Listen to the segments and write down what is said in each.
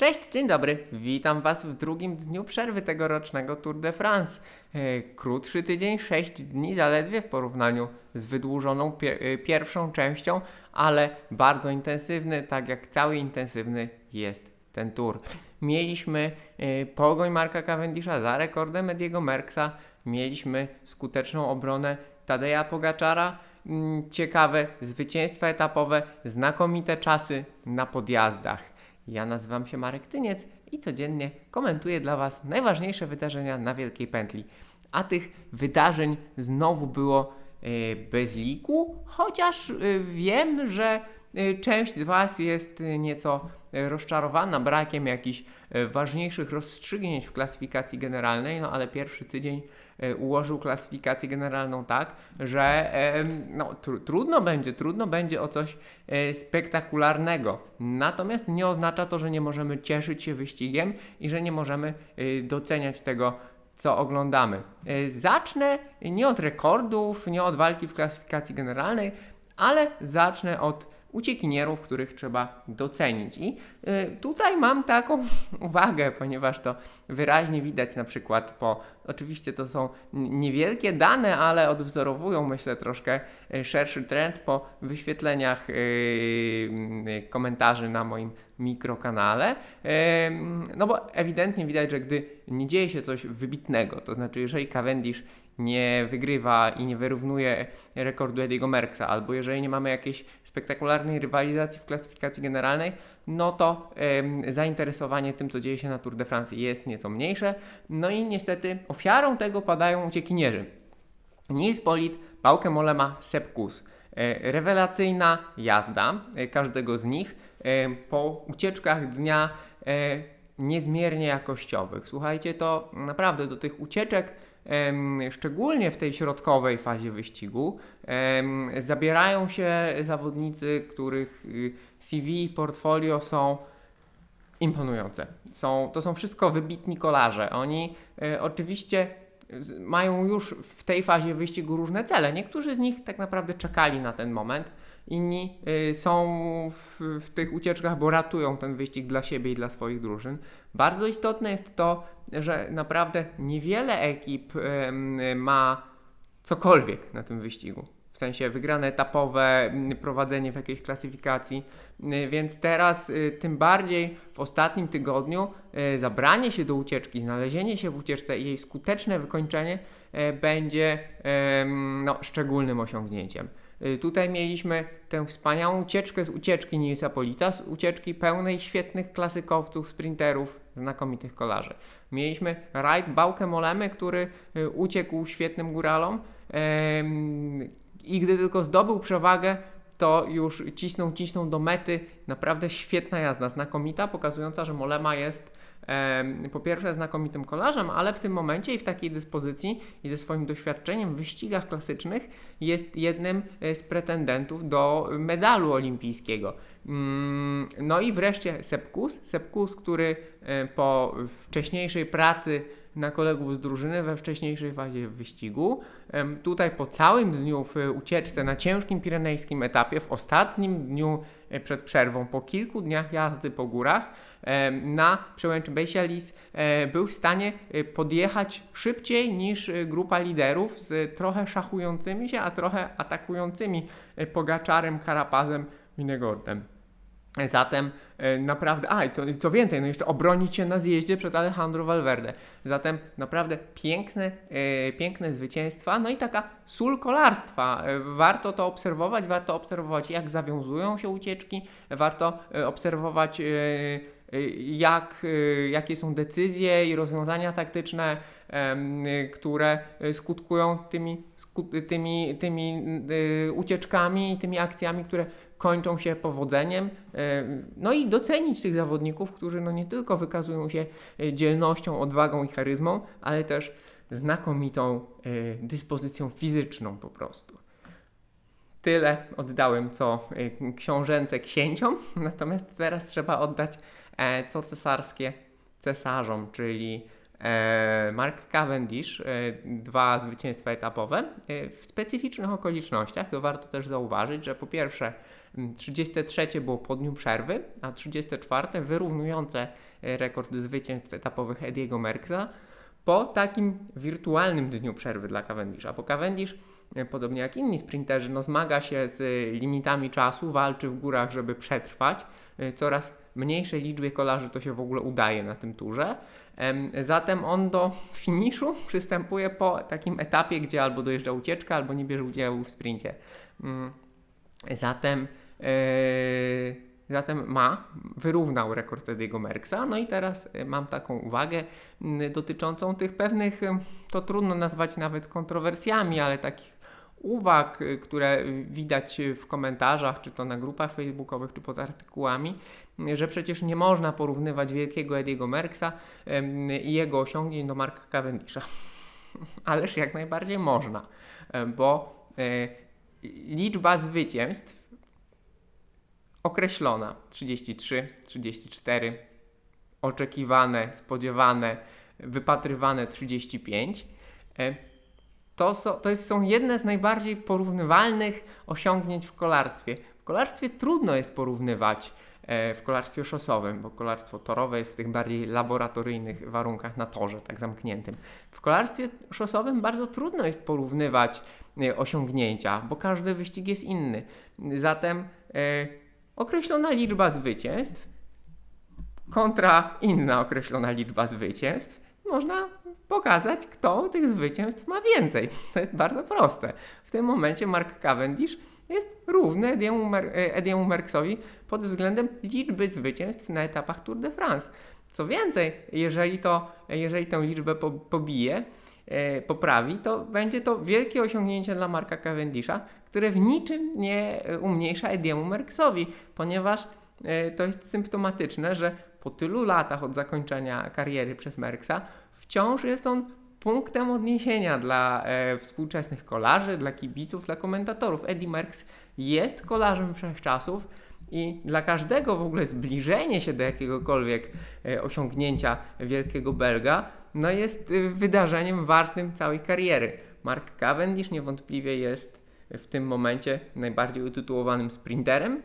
Cześć, dzień dobry. Witam Was w drugim dniu przerwy tegorocznego Tour de France. E, Krótszy tydzień, 6 dni zaledwie w porównaniu z wydłużoną e, pierwszą częścią, ale bardzo intensywny, tak jak cały intensywny jest ten tour. Mieliśmy e, pogoń Marka Cavendisha za rekordem Ediego Merksa, mieliśmy skuteczną obronę Tadeja Pogaczara, mm, ciekawe zwycięstwa etapowe, znakomite czasy na podjazdach. Ja nazywam się Marek Tyniec i codziennie komentuję dla Was najważniejsze wydarzenia na Wielkiej Pętli. A tych wydarzeń znowu było e, bez liku, chociaż e, wiem, że e, część z Was jest nieco rozczarowana brakiem jakichś ważniejszych rozstrzygnięć w klasyfikacji generalnej, no ale pierwszy tydzień ułożył klasyfikację generalną tak, że no, tr- trudno będzie, trudno będzie o coś e, spektakularnego. Natomiast nie oznacza to, że nie możemy cieszyć się wyścigiem i że nie możemy e, doceniać tego, co oglądamy. E, Zacznę nie od rekordów, nie od walki w klasyfikacji generalnej, ale zacznę od uciekinierów, których trzeba docenić. I y, tutaj mam taką uwagę, ponieważ to wyraźnie widać na przykład po, oczywiście to są niewielkie dane, ale odwzorowują myślę troszkę y, szerszy trend po wyświetleniach y, komentarzy na moim mikrokanale. No bo ewidentnie widać, że gdy nie dzieje się coś wybitnego, to znaczy jeżeli Cavendish nie wygrywa i nie wyrównuje rekordu Ediego Merksa, albo jeżeli nie mamy jakiejś spektakularnej rywalizacji w klasyfikacji generalnej, no to em, zainteresowanie tym, co dzieje się na Tour de France jest nieco mniejsze. No i niestety ofiarą tego padają uciekinierzy. Nils Polit, Bauke Molema, Sepp Kuss. E, Rewelacyjna jazda e, każdego z nich e, po ucieczkach dnia niezmiernie jakościowych. Słuchajcie, to naprawdę do tych ucieczek, szczególnie w tej środkowej fazie wyścigu, zabierają się zawodnicy, których y, CV i portfolio są imponujące. Są, to są wszystko wybitni kolarze. Oni e, oczywiście mają już w tej fazie wyścigu różne cele. Niektórzy z nich tak naprawdę czekali na ten moment, inni y, są w, w tych ucieczkach, bo ratują ten wyścig dla siebie i dla swoich drużyn. Bardzo istotne jest to, że naprawdę niewiele ekip em, ma cokolwiek na tym wyścigu. W sensie wygrane etapowe, m, prowadzenie w jakiejś klasyfikacji. Y, Więc teraz y, tym bardziej w ostatnim tygodniu y, zabranie się do ucieczki, znalezienie się w ucieczce i jej skuteczne wykończenie y, będzie no, szczególnym osiągnięciem. Y, Tutaj mieliśmy tę wspaniałą ucieczkę z ucieczki Nilsa Polita, z ucieczki pełnej świetnych klasykowców, sprinterów, znakomitych kolarzy. Mieliśmy rajd Bauke Molemy, który y, uciekł świetnym góralom i gdy tylko zdobył przewagę, to już cisnął, cisnął do mety. Naprawdę świetna jazda, znakomita, pokazująca, że Molema jest po pierwsze znakomitym kolarzem, ale w tym momencie i w takiej dyspozycji i ze swoim doświadczeniem w wyścigach klasycznych jest jednym e, z pretendentów do medalu olimpijskiego. Mm, No i wreszcie Sepkus, Sepkus, który e, po wcześniejszej pracy na kolegów z drużyny we wcześniejszej fazie wyścigu. Tutaj po całym dniu w ucieczce na ciężkim pirenejskim etapie, w ostatnim dniu przed przerwą, po kilku dniach jazdy po górach, em, na przełęczy Bejsialis e, był w stanie e, podjechać szybciej niż e, grupa liderów z trochę szachującymi się, a trochę atakującymi e, Pogaczarem, Karapazem, Winegordem. Zatem e, naprawdę, a i co, co więcej, no jeszcze obronić się na zjeździe przed Alejandro Valverde. Zatem naprawdę piękne, e, piękne zwycięstwa, no i taka sól kolarstwa. E, warto to obserwować, warto obserwować jak zawiązują się ucieczki, warto e, obserwować e, jak, e, jakie są decyzje i rozwiązania taktyczne, które skutkują tymi, sku- tymi, tymi ucieczkami i tymi akcjami, które kończą się powodzeniem. e, No i docenić tych zawodników, którzy no nie tylko wykazują się e, dzielnością, odwagą i charyzmą, ale też znakomitą e, dyspozycją fizyczną po prostu. Tyle oddałem co książęce księciom, natomiast teraz trzeba oddać co cesarskie cesarzom, czyli Mark Cavendish, e, dwa zwycięstwa etapowe e, w specyficznych okolicznościach. To warto też zauważyć, że po pierwsze 33 było po dniu przerwy, a 34 wyrównujące rekord zwycięstw etapowych Ediego Merckxa po takim wirtualnym dniu przerwy dla Cavendisha. Bo Cavendish, podobnie jak inni sprinterzy, no zmaga się z limitami czasu, walczy w górach, żeby przetrwać. Coraz mniejszej liczbie kolarzy to się w ogóle udaje na tym turze. Zatem on do finiszu przystępuje po takim etapie, gdzie albo dojeżdża ucieczka, albo nie bierze udziału w sprincie. Mm, zatem, yy, zatem ma, wyrównał rekord Ediego Merksa. No i teraz e, mam taką uwagę dotyczącą tych pewnych, to trudno nazwać nawet kontrowersjami, ale takich uwag, y, które widać w komentarzach, czy to na grupach facebookowych, czy pod artykułami, że przecież nie można porównywać wielkiego Ediego Merksa i jego osiągnięć do Marka Cavendisha. Ależ jak najbardziej można, bo e, liczba zwycięstw określona 33, 34, oczekiwane, spodziewane, wypatrywane 35 to, są, to jest, są jedne z najbardziej porównywalnych osiągnięć w kolarstwie. W kolarstwie trudno jest porównywać e, w kolarstwie szosowym, bo kolarstwo torowe jest w tych bardziej laboratoryjnych warunkach na torze, tak zamkniętym. W kolarstwie szosowym bardzo trudno jest porównywać e, osiągnięcia, bo każdy wyścig jest inny. Zatem e, określona liczba zwycięstw kontra inna określona liczba zwycięstw można pokazać, kto tych zwycięstw ma więcej. To jest bardzo proste. W tym momencie Mark Cavendish jest równy Ediemu, Mer Ediemu Merckxowi pod względem liczby zwycięstw na etapach Tour de France. Co więcej, jeżeli, to, jeżeli tę liczbę po, pobije, e, poprawi, to będzie to wielkie osiągnięcie dla Marka Cavendisha, które w niczym nie umniejsza Ediemu Merckxowi, ponieważ e, to jest symptomatyczne, że po tylu latach od zakończenia kariery przez Merckxa wciąż jest on punktem odniesienia dla e, współczesnych kolarzy, dla kibiców, dla komentatorów. Eddie Merckx jest kolarzem wszechczasów i dla każdego w ogóle zbliżenie się do jakiegokolwiek e, osiągnięcia wielkiego Belga no jest e, wydarzeniem wartym całej kariery. Mark Cavendish niewątpliwie jest w tym momencie najbardziej utytułowanym sprinterem e,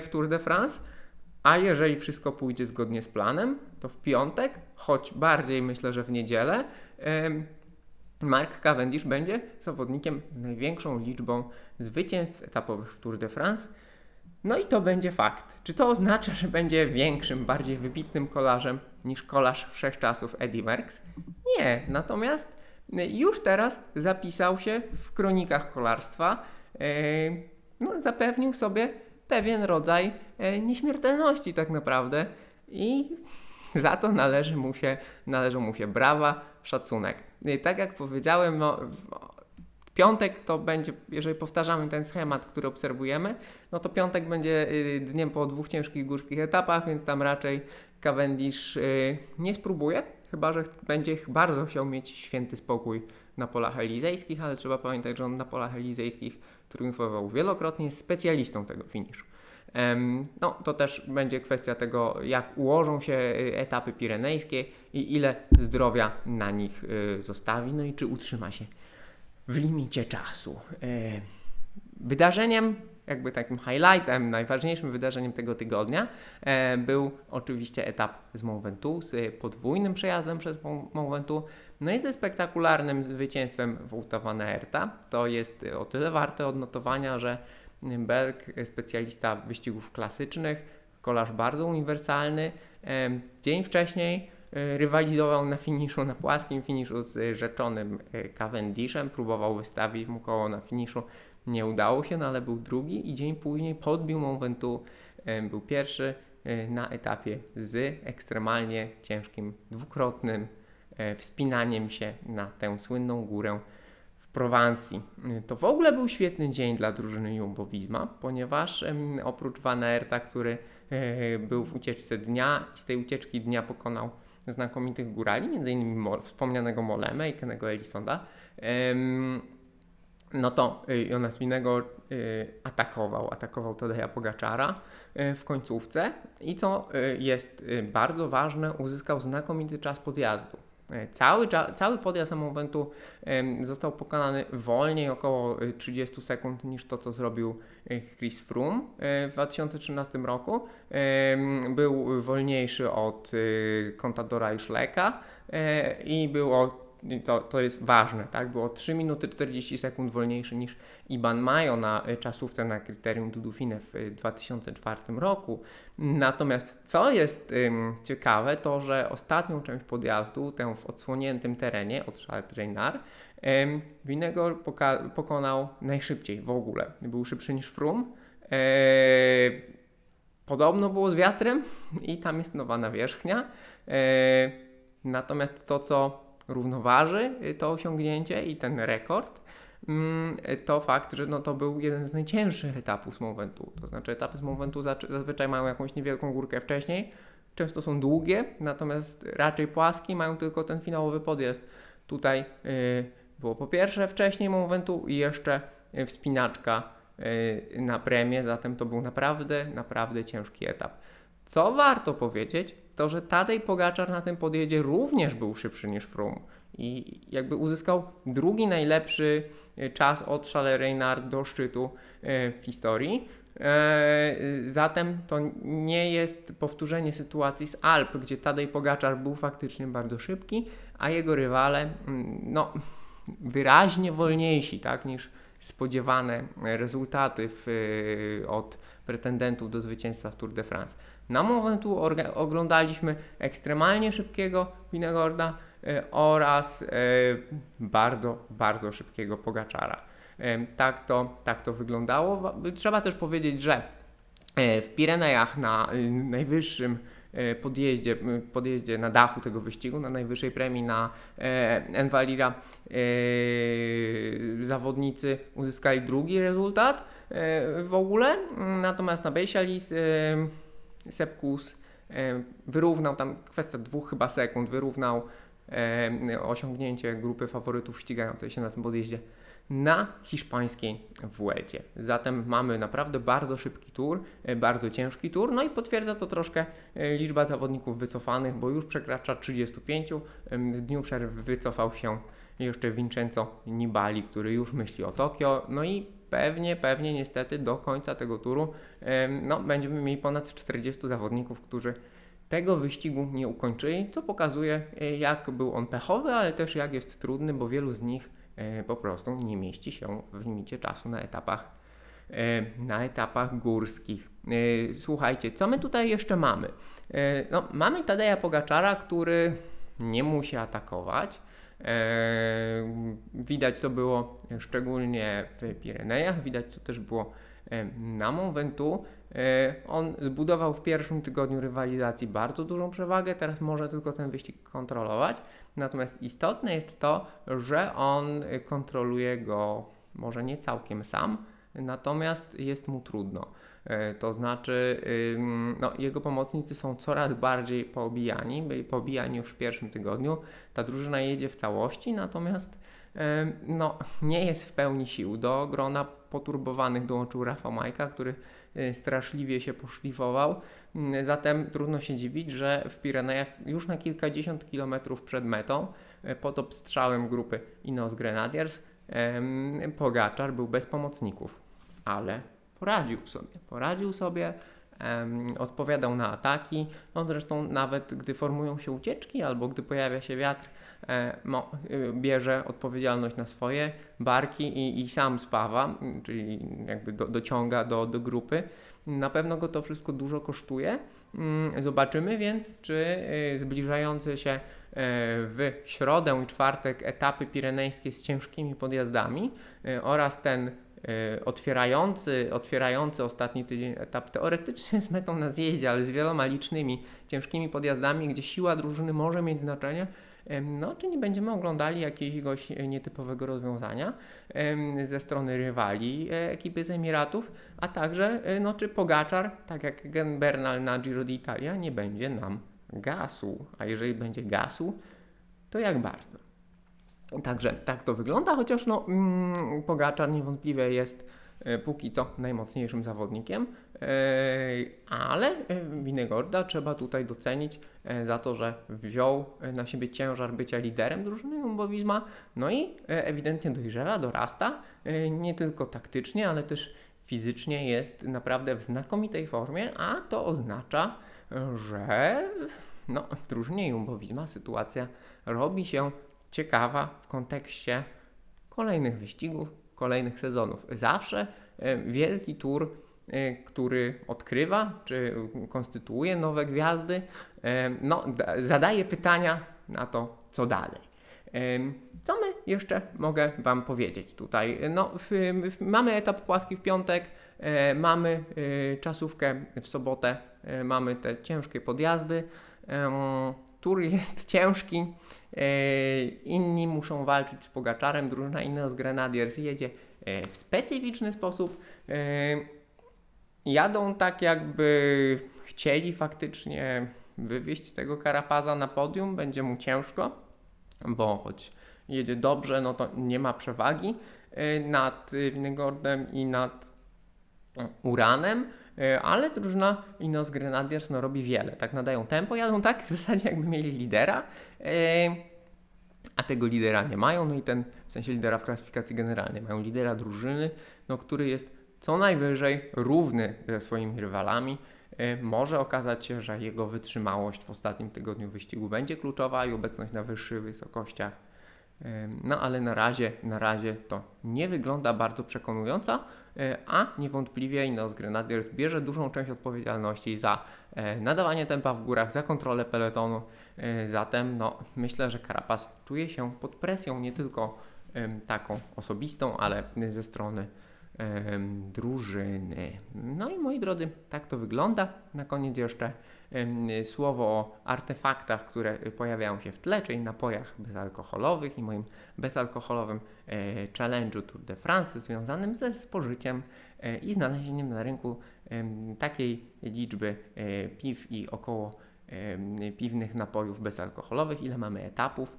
w Tour de France a jeżeli wszystko pójdzie zgodnie z planem, to w piątek, choć bardziej myślę, że w niedzielę, Mark Cavendish będzie zawodnikiem z największą liczbą zwycięstw etapowych w Tour de France. No i to będzie fakt. Czy to oznacza, że będzie większym, bardziej wybitnym kolarzem niż kolarz wszechczasów Eddie Merckx? Nie, natomiast już teraz zapisał się w kronikach kolarstwa, no, zapewnił sobie pewien rodzaj e, nieśmiertelności tak naprawdę i za to należy mu się, należą mu się brawa, szacunek. I tak jak powiedziałem, no, piątek to będzie, jeżeli powtarzamy ten schemat, który obserwujemy, no to piątek będzie y, dniem po dwóch ciężkich górskich etapach, więc tam raczej Cavendish y, nie spróbuje, chyba że będzie bardzo chciał mieć święty spokój na polach elizejskich, ale trzeba pamiętać, że on na polach elizejskich triumfował wielokrotnie, jest specjalistą tego finiszu. No, to też będzie kwestia tego, jak ułożą się y, etapy pirenejskie i ile zdrowia na nich y, zostawi, no i czy utrzyma się w limicie czasu. Wydarzeniem, jakby takim highlightem, najważniejszym wydarzeniem tego tygodnia e, był oczywiście etap z Mont Ventoux, z podwójnym przejazdem przez Mont Ventoux, no i ze spektakularnym zwycięstwem Wouta van Aerta. To jest o tyle warte odnotowania, że Berg, specjalista wyścigów klasycznych, kolarz bardzo uniwersalny, dzień wcześniej e, rywalizował na finiszu, na płaskim finiszu z rzeczonym e, Cavendishem, próbował wystawić mu koło na finiszu, nie udało się, no ale był drugi i dzień później podbił Mont Ventoux, był pierwszy e, na etapie z ekstremalnie ciężkim, dwukrotnym E, wspinaniem się na tę słynną górę Prowansji. To w ogóle był świetny dzień dla drużyny Jumbo-Visma, ponieważ oprócz Van Aerta, który e, był w ucieczce dnia i z tej ucieczki dnia pokonał znakomitych górali, m.in. wspomnianego Moleme i Kennego Elisonda, no to y, Jonas Winego y, atakował, atakował Tadeja Pogaczara w końcówce i co jest bardzo ważne, uzyskał znakomity czas podjazdu. E, cały, cały podjazd momentu został pokonany wolniej, około 30 sekund niż to, co zrobił Chris Froome w 2013 roku. Był wolniejszy od Contadora i Schlecka i był o to, to jest ważne, tak? Było 3 minuty 40 sekund wolniejszy niż Iban Mayo na e, czasówce na kryterium Dudufine w 2004 e, roku. Natomiast co jest ym, ciekawe, to że ostatnią część podjazdu, tę w odsłoniętym terenie od Charles Reynard, ym, poka- pokonał najszybciej w ogóle. Był szybszy niż Froome. Yy, podobno było z wiatrem i tam jest nowa nawierzchnia. Yy, natomiast to, co równoważy y, to osiągnięcie i ten rekord, mm, to fakt, że no to był jeden z najcięższych etapów Moventu. To znaczy etapy z Moventu zazwyczaj mają jakąś niewielką górkę wcześniej, często są długie, natomiast raczej płaskie, mają tylko ten finałowy podjazd. Tutaj yy, było po pierwsze wcześniej Moventu i jeszcze y, wspinaczka na premię, zatem to był naprawdę, naprawdę ciężki etap. Co warto powiedzieć, to że Tadej Pogaczar na tym podjeździe również był szybszy niż Froome i jakby uzyskał drugi najlepszy e, czas od Chalet Reynard do szczytu e, w historii. E, zatem to nie jest powtórzenie sytuacji z Alp, gdzie Tadej Pogaczar był faktycznie bardzo szybki, a jego rywale mm, no, wyraźnie wolniejsi tak, niż spodziewane rezultaty w, od pretendentów do zwycięstwa w Tour de France. Na momentu oglądaliśmy ekstremalnie szybkiego Winegorda e, oraz e, bardzo, bardzo szybkiego Pogaczara. E, tak to, tak to wyglądało. Trzeba też powiedzieć, że w Pirenejach na najwyższym podjeździe, podjeździe na dachu tego wyścigu, na najwyższej premii na Envalira zawodnicy uzyskali drugi rezultat w ogóle, natomiast na Bejsialis Sepkus e, wyrównał tam kwestia dwóch chyba sekund, wyrównał e, osiągnięcie grupy faworytów ścigającej się na tym podjeździe na hiszpańskiej Vuelcie. Zatem mamy naprawdę bardzo szybki tour, e, bardzo ciężki tour, no i potwierdza to troszkę liczba zawodników wycofanych, bo już przekracza 35. W dniu przerwy wycofał się jeszcze Vincenzo Nibali, który już myśli o Tokio, no i pewnie, pewnie niestety do końca tego turu no, będziemy mieli ponad 40 zawodników, którzy tego wyścigu nie ukończyli, co pokazuje e, jak był on pechowy, ale też jak jest trudny, bo wielu z nich e, po prostu nie mieści się w limicie czasu na etapach, e, na etapach górskich. Słuchajcie, co my tutaj jeszcze mamy? No, mamy Tadeja Pogaczara, który nie musi atakować, widać to było szczególnie w Pirenejach, widać to też było e, na Mont Ventoux. E, on zbudował w pierwszym tygodniu rywalizacji bardzo dużą przewagę, teraz może tylko ten wyścig kontrolować. Natomiast istotne jest to, że on kontroluje go może nie całkiem sam, natomiast jest mu trudno. E, to znaczy, no, jego pomocnicy są coraz bardziej poobijani, byli poobijani już w pierwszym tygodniu. Ta drużyna jedzie w całości, natomiast no, nie jest w pełni sił. Do grona poturbowanych dołączył Rafa Majka, który e, straszliwie się poszlifował. Mm, zatem trudno się dziwić, że w Pirenejach już na kilkadziesiąt kilometrów przed metą, e, pod obstrzałem grupy Inos Grenadiers, Pogaczar był bez pomocników. Ale poradził sobie. Poradził sobie, um, odpowiadał na ataki. No zresztą nawet gdy formują się ucieczki albo gdy pojawia się wiatr, e, no, bierze odpowiedzialność na swoje barki i, i sam spawa, czyli jakby do, dociąga do, do grupy. Na pewno go to wszystko dużo kosztuje. Mm, zobaczymy więc, czy y, zbliżające się e, w środę i czwartek etapy pirenejskie z ciężkimi podjazdami oraz ten E, otwierający, otwierający ostatni tydzień etap teoretycznie z metą na zjeździe, ale z wieloma licznymi, ciężkimi podjazdami, gdzie siła drużyny może mieć znaczenie, no, czy nie będziemy oglądali jakiegoś nietypowego rozwiązania ze strony rywali e, ekipy z Emiratów, a także e, no, czy Pogaczar, tak jak Gen Bernal na Giro d'Italia, nie będzie nam gasu, a jeżeli będzie gasu, to jak bardzo. Także tak to wygląda, chociaż no, mm, Pogaczar niewątpliwie jest e, póki co najmocniejszym zawodnikiem, e, ale Winegorda trzeba tutaj docenić za to, że wziął na siebie ciężar bycia liderem drużyny Jumbo Visma, no i ewidentnie dojrzewa, dorasta, nie tylko taktycznie, ale też fizycznie jest naprawdę w znakomitej formie, a to oznacza, że no, w drużynie Jumbo Visma sytuacja robi się ciekawa w kontekście kolejnych wyścigów, kolejnych sezonów. Zawsze e, wielki tour, e, który odkrywa czy konstytuuje nowe gwiazdy, e, no, zadaje pytania na to, co dalej. Co my jeszcze mogę Wam powiedzieć tutaj? No, w, w, mamy etap płaski w piątek, mamy czasówkę w sobotę, mamy te ciężkie podjazdy. Tur jest ciężki, e, inni muszą walczyć z Pogaczarem, drużyna Ineos Grenadiers jedzie e, w specyficzny sposób. E, jadą tak jakby chcieli faktycznie wywieźć tego Karapaza na podium, będzie mu ciężko, bo choć jedzie dobrze, no to nie ma przewagi nad Winegordem i nad Uranem. E, ale drużyna Ineos Grenadiers no, robi wiele. Tak nadają tempo, jadą tak w zasadzie jakby mieli lidera, e, a tego lidera nie mają, no i ten, w sensie lidera w klasyfikacji generalnej, mają lidera drużyny, no, który jest co najwyżej równy ze swoimi rywalami. E, może okazać się, że jego wytrzymałość w ostatnim tygodniu wyścigu będzie kluczowa i obecność na wyższych wysokościach no ale na razie, na razie to nie wygląda bardzo przekonująco, e, a niewątpliwie Ineos Grenadiers bierze dużą część odpowiedzialności za e, nadawanie tempa w górach, za kontrolę peletonu. E, zatem no, myślę, że Carapaz czuje się pod presją nie tylko taką osobistą, ale ze strony drużyny. No i moi drodzy, tak to wygląda. Na koniec jeszcze słowo o artefaktach, które pojawiają się w tle, czyli napojach bezalkoholowych i moim bezalkoholowym e, challenge'u Tour de France związanym ze spożyciem e, i znalezieniem na rynku takiej liczby e, piw i około piwnych napojów bezalkoholowych, ile mamy etapów.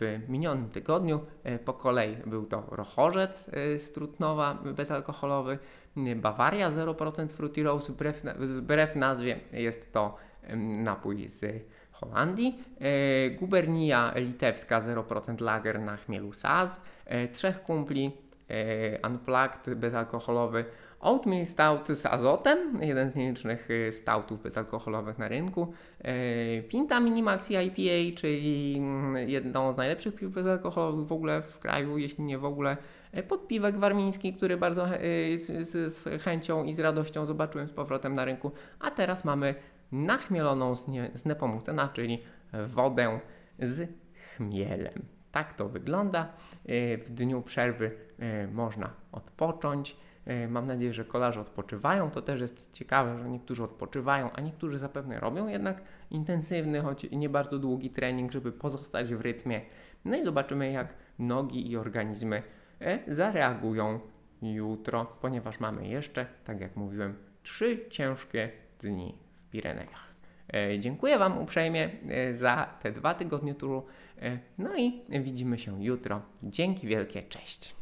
W minionym tygodniu po kolei był to Rochorzec z Trutnowa bezalkoholowy, Bawaria 0% Fruity Rose, wbrew, wbrew nazwie jest to napój z Holandii. E, Gubernia litewska 0% lager na chmielu Saz. E, trzech kumpli e, Unplugged bezalkoholowy Oatmeal Stout z azotem, jeden z nielicznych stoutów bezalkoholowych na rynku. Pinta Minimax IPA, czyli mm, jedną z najlepszych piw bezalkoholowych w ogóle w kraju, jeśli nie w ogóle E, podpiwek warmiński, który bardzo e, z, z, z, chęcią i z radością zobaczyłem z powrotem na rynku, a teraz mamy nachmieloną z, nie, z Nepomucena, czyli wodę z chmielem. Tak to wygląda. E, w dniu przerwy można odpocząć. Mam nadzieję, że kolarze odpoczywają. To też jest ciekawe, że niektórzy odpoczywają, a niektórzy zapewne robią jednak intensywny, choć nie bardzo długi trening, żeby pozostać w rytmie. No i zobaczymy, jak nogi i organizmy E, zareagują jutro, ponieważ mamy jeszcze, tak jak mówiłem, trzy ciężkie dni w Pirenejach. E, dziękuję Wam uprzejmie e, za te dwa tygodnie turu. No i widzimy się jutro. Dzięki wielkie, cześć.